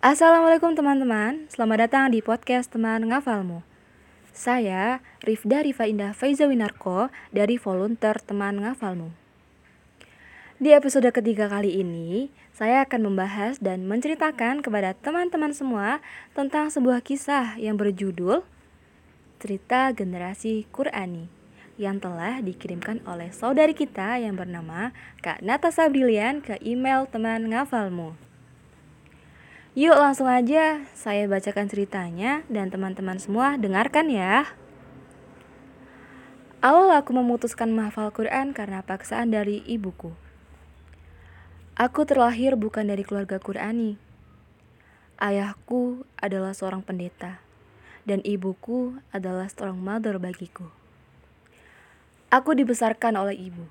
Assalamualaikum teman-teman, selamat datang di podcast teman ngafalmu. Saya Rifda Rifa Indah Faiza Winarko dari volunteer teman ngafalmu. Di episode ketiga kali ini, saya akan membahas dan menceritakan kepada teman-teman semua tentang sebuah kisah yang berjudul Cerita Generasi Qurani yang telah dikirimkan oleh saudari kita yang bernama Kak Natasha Brilian ke email teman ngafalmu. Yuk langsung aja saya bacakan ceritanya dan teman-teman semua dengarkan ya. Awal aku memutuskan menghafal Quran karena paksaan dari ibuku. Aku terlahir bukan dari keluarga Qurani. Ayahku adalah seorang pendeta dan ibuku adalah seorang mother bagiku. Aku dibesarkan oleh ibu.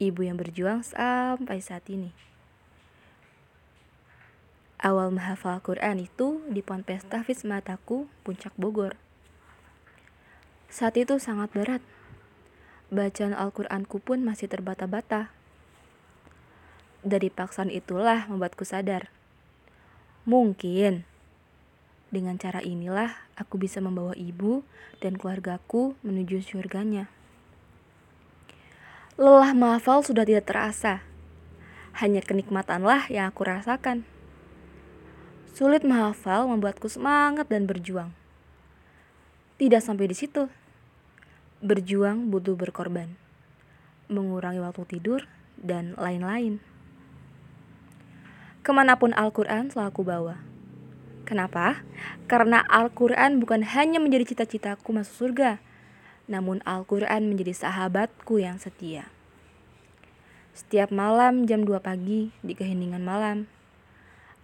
Ibu yang berjuang sampai saat ini. Awal menghafal Quran itu di Ponpes Tahfiz Mataku, Puncak Bogor. Saat itu sangat berat. Bacaan Al-Quranku pun masih terbata-bata. Dari paksaan itulah membuatku sadar. Mungkin dengan cara inilah aku bisa membawa ibu dan keluargaku menuju surganya. Lelah menghafal sudah tidak terasa. Hanya kenikmatanlah yang aku rasakan. Sulit menghafal membuatku semangat dan berjuang. Tidak sampai di situ. Berjuang butuh berkorban. Mengurangi waktu tidur dan lain-lain. Ke mana pun Al-Quran selalu aku bawa. Kenapa? Karena Al-Quran bukan hanya menjadi cita-citaku masuk surga, namun Al-Quran menjadi sahabatku yang setia. Setiap malam jam 2 pagi di keheningan malam,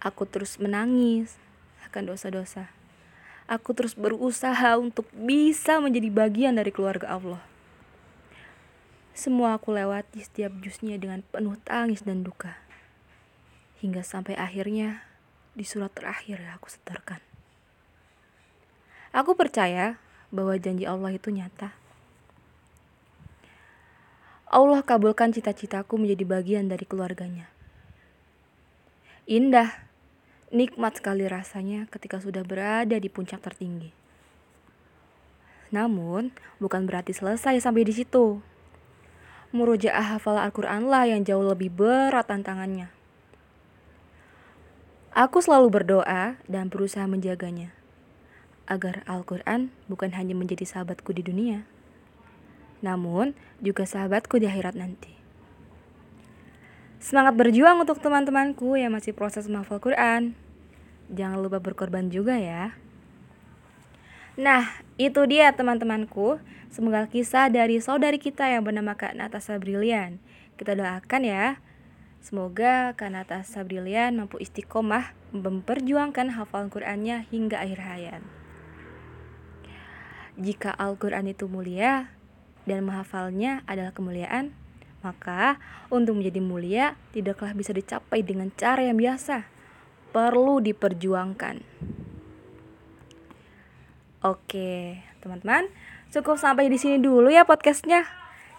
Aku terus menangis akan dosa-dosa. Aku terus berusaha untuk bisa menjadi bagian dari keluarga Allah. Semua aku lewati setiap jusnya dengan penuh tangis dan duka. Hingga sampai akhirnya di surat terakhir aku setorkan. Aku percaya bahwa janji Allah itu nyata. Allah kabulkan cita-citaku menjadi bagian dari keluarganya. Indah Nikmat sekali rasanya ketika sudah berada di puncak tertinggi. Namun, bukan berarti selesai sampai di situ. Murojaah hafal Al-Quran yang jauh lebih berat tantangannya. Aku selalu berdoa dan berusaha menjaganya, agar Al-Quran bukan hanya menjadi sahabatku di dunia, namun juga sahabatku di akhirat nanti. Semangat berjuang untuk teman-temanku yang masih proses menghafal Quran. Jangan lupa berkorban juga ya. Nah, itu dia teman-temanku. Semoga kisah dari saudari kita yang bernama Kak Natasha Brilian. Kita doakan ya. Semoga Kak Natasha Brilian mampu istiqomah memperjuangkan hafal Qur'annya hingga akhir hayat. Jika Al-Quran itu mulia dan menghafalnya adalah kemuliaan, maka untuk menjadi mulia tidaklah bisa dicapai dengan cara yang biasa, perlu diperjuangkan. Oke, teman-teman, cukup sampai di sini dulu ya podcastnya.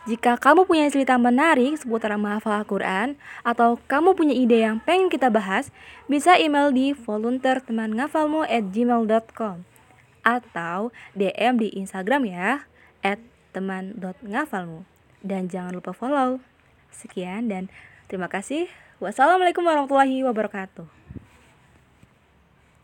Jika kamu punya cerita menarik seputar menghafal Al-Quran atau kamu punya ide yang pengen kita bahas, bisa email di volunteertemangafalmu at gmail.com atau DM di Instagram ya, at teman.ngafalmu. Dan jangan lupa follow. Sekian dan terima kasih. Wassalamualaikum warahmatullahi wabarakatuh.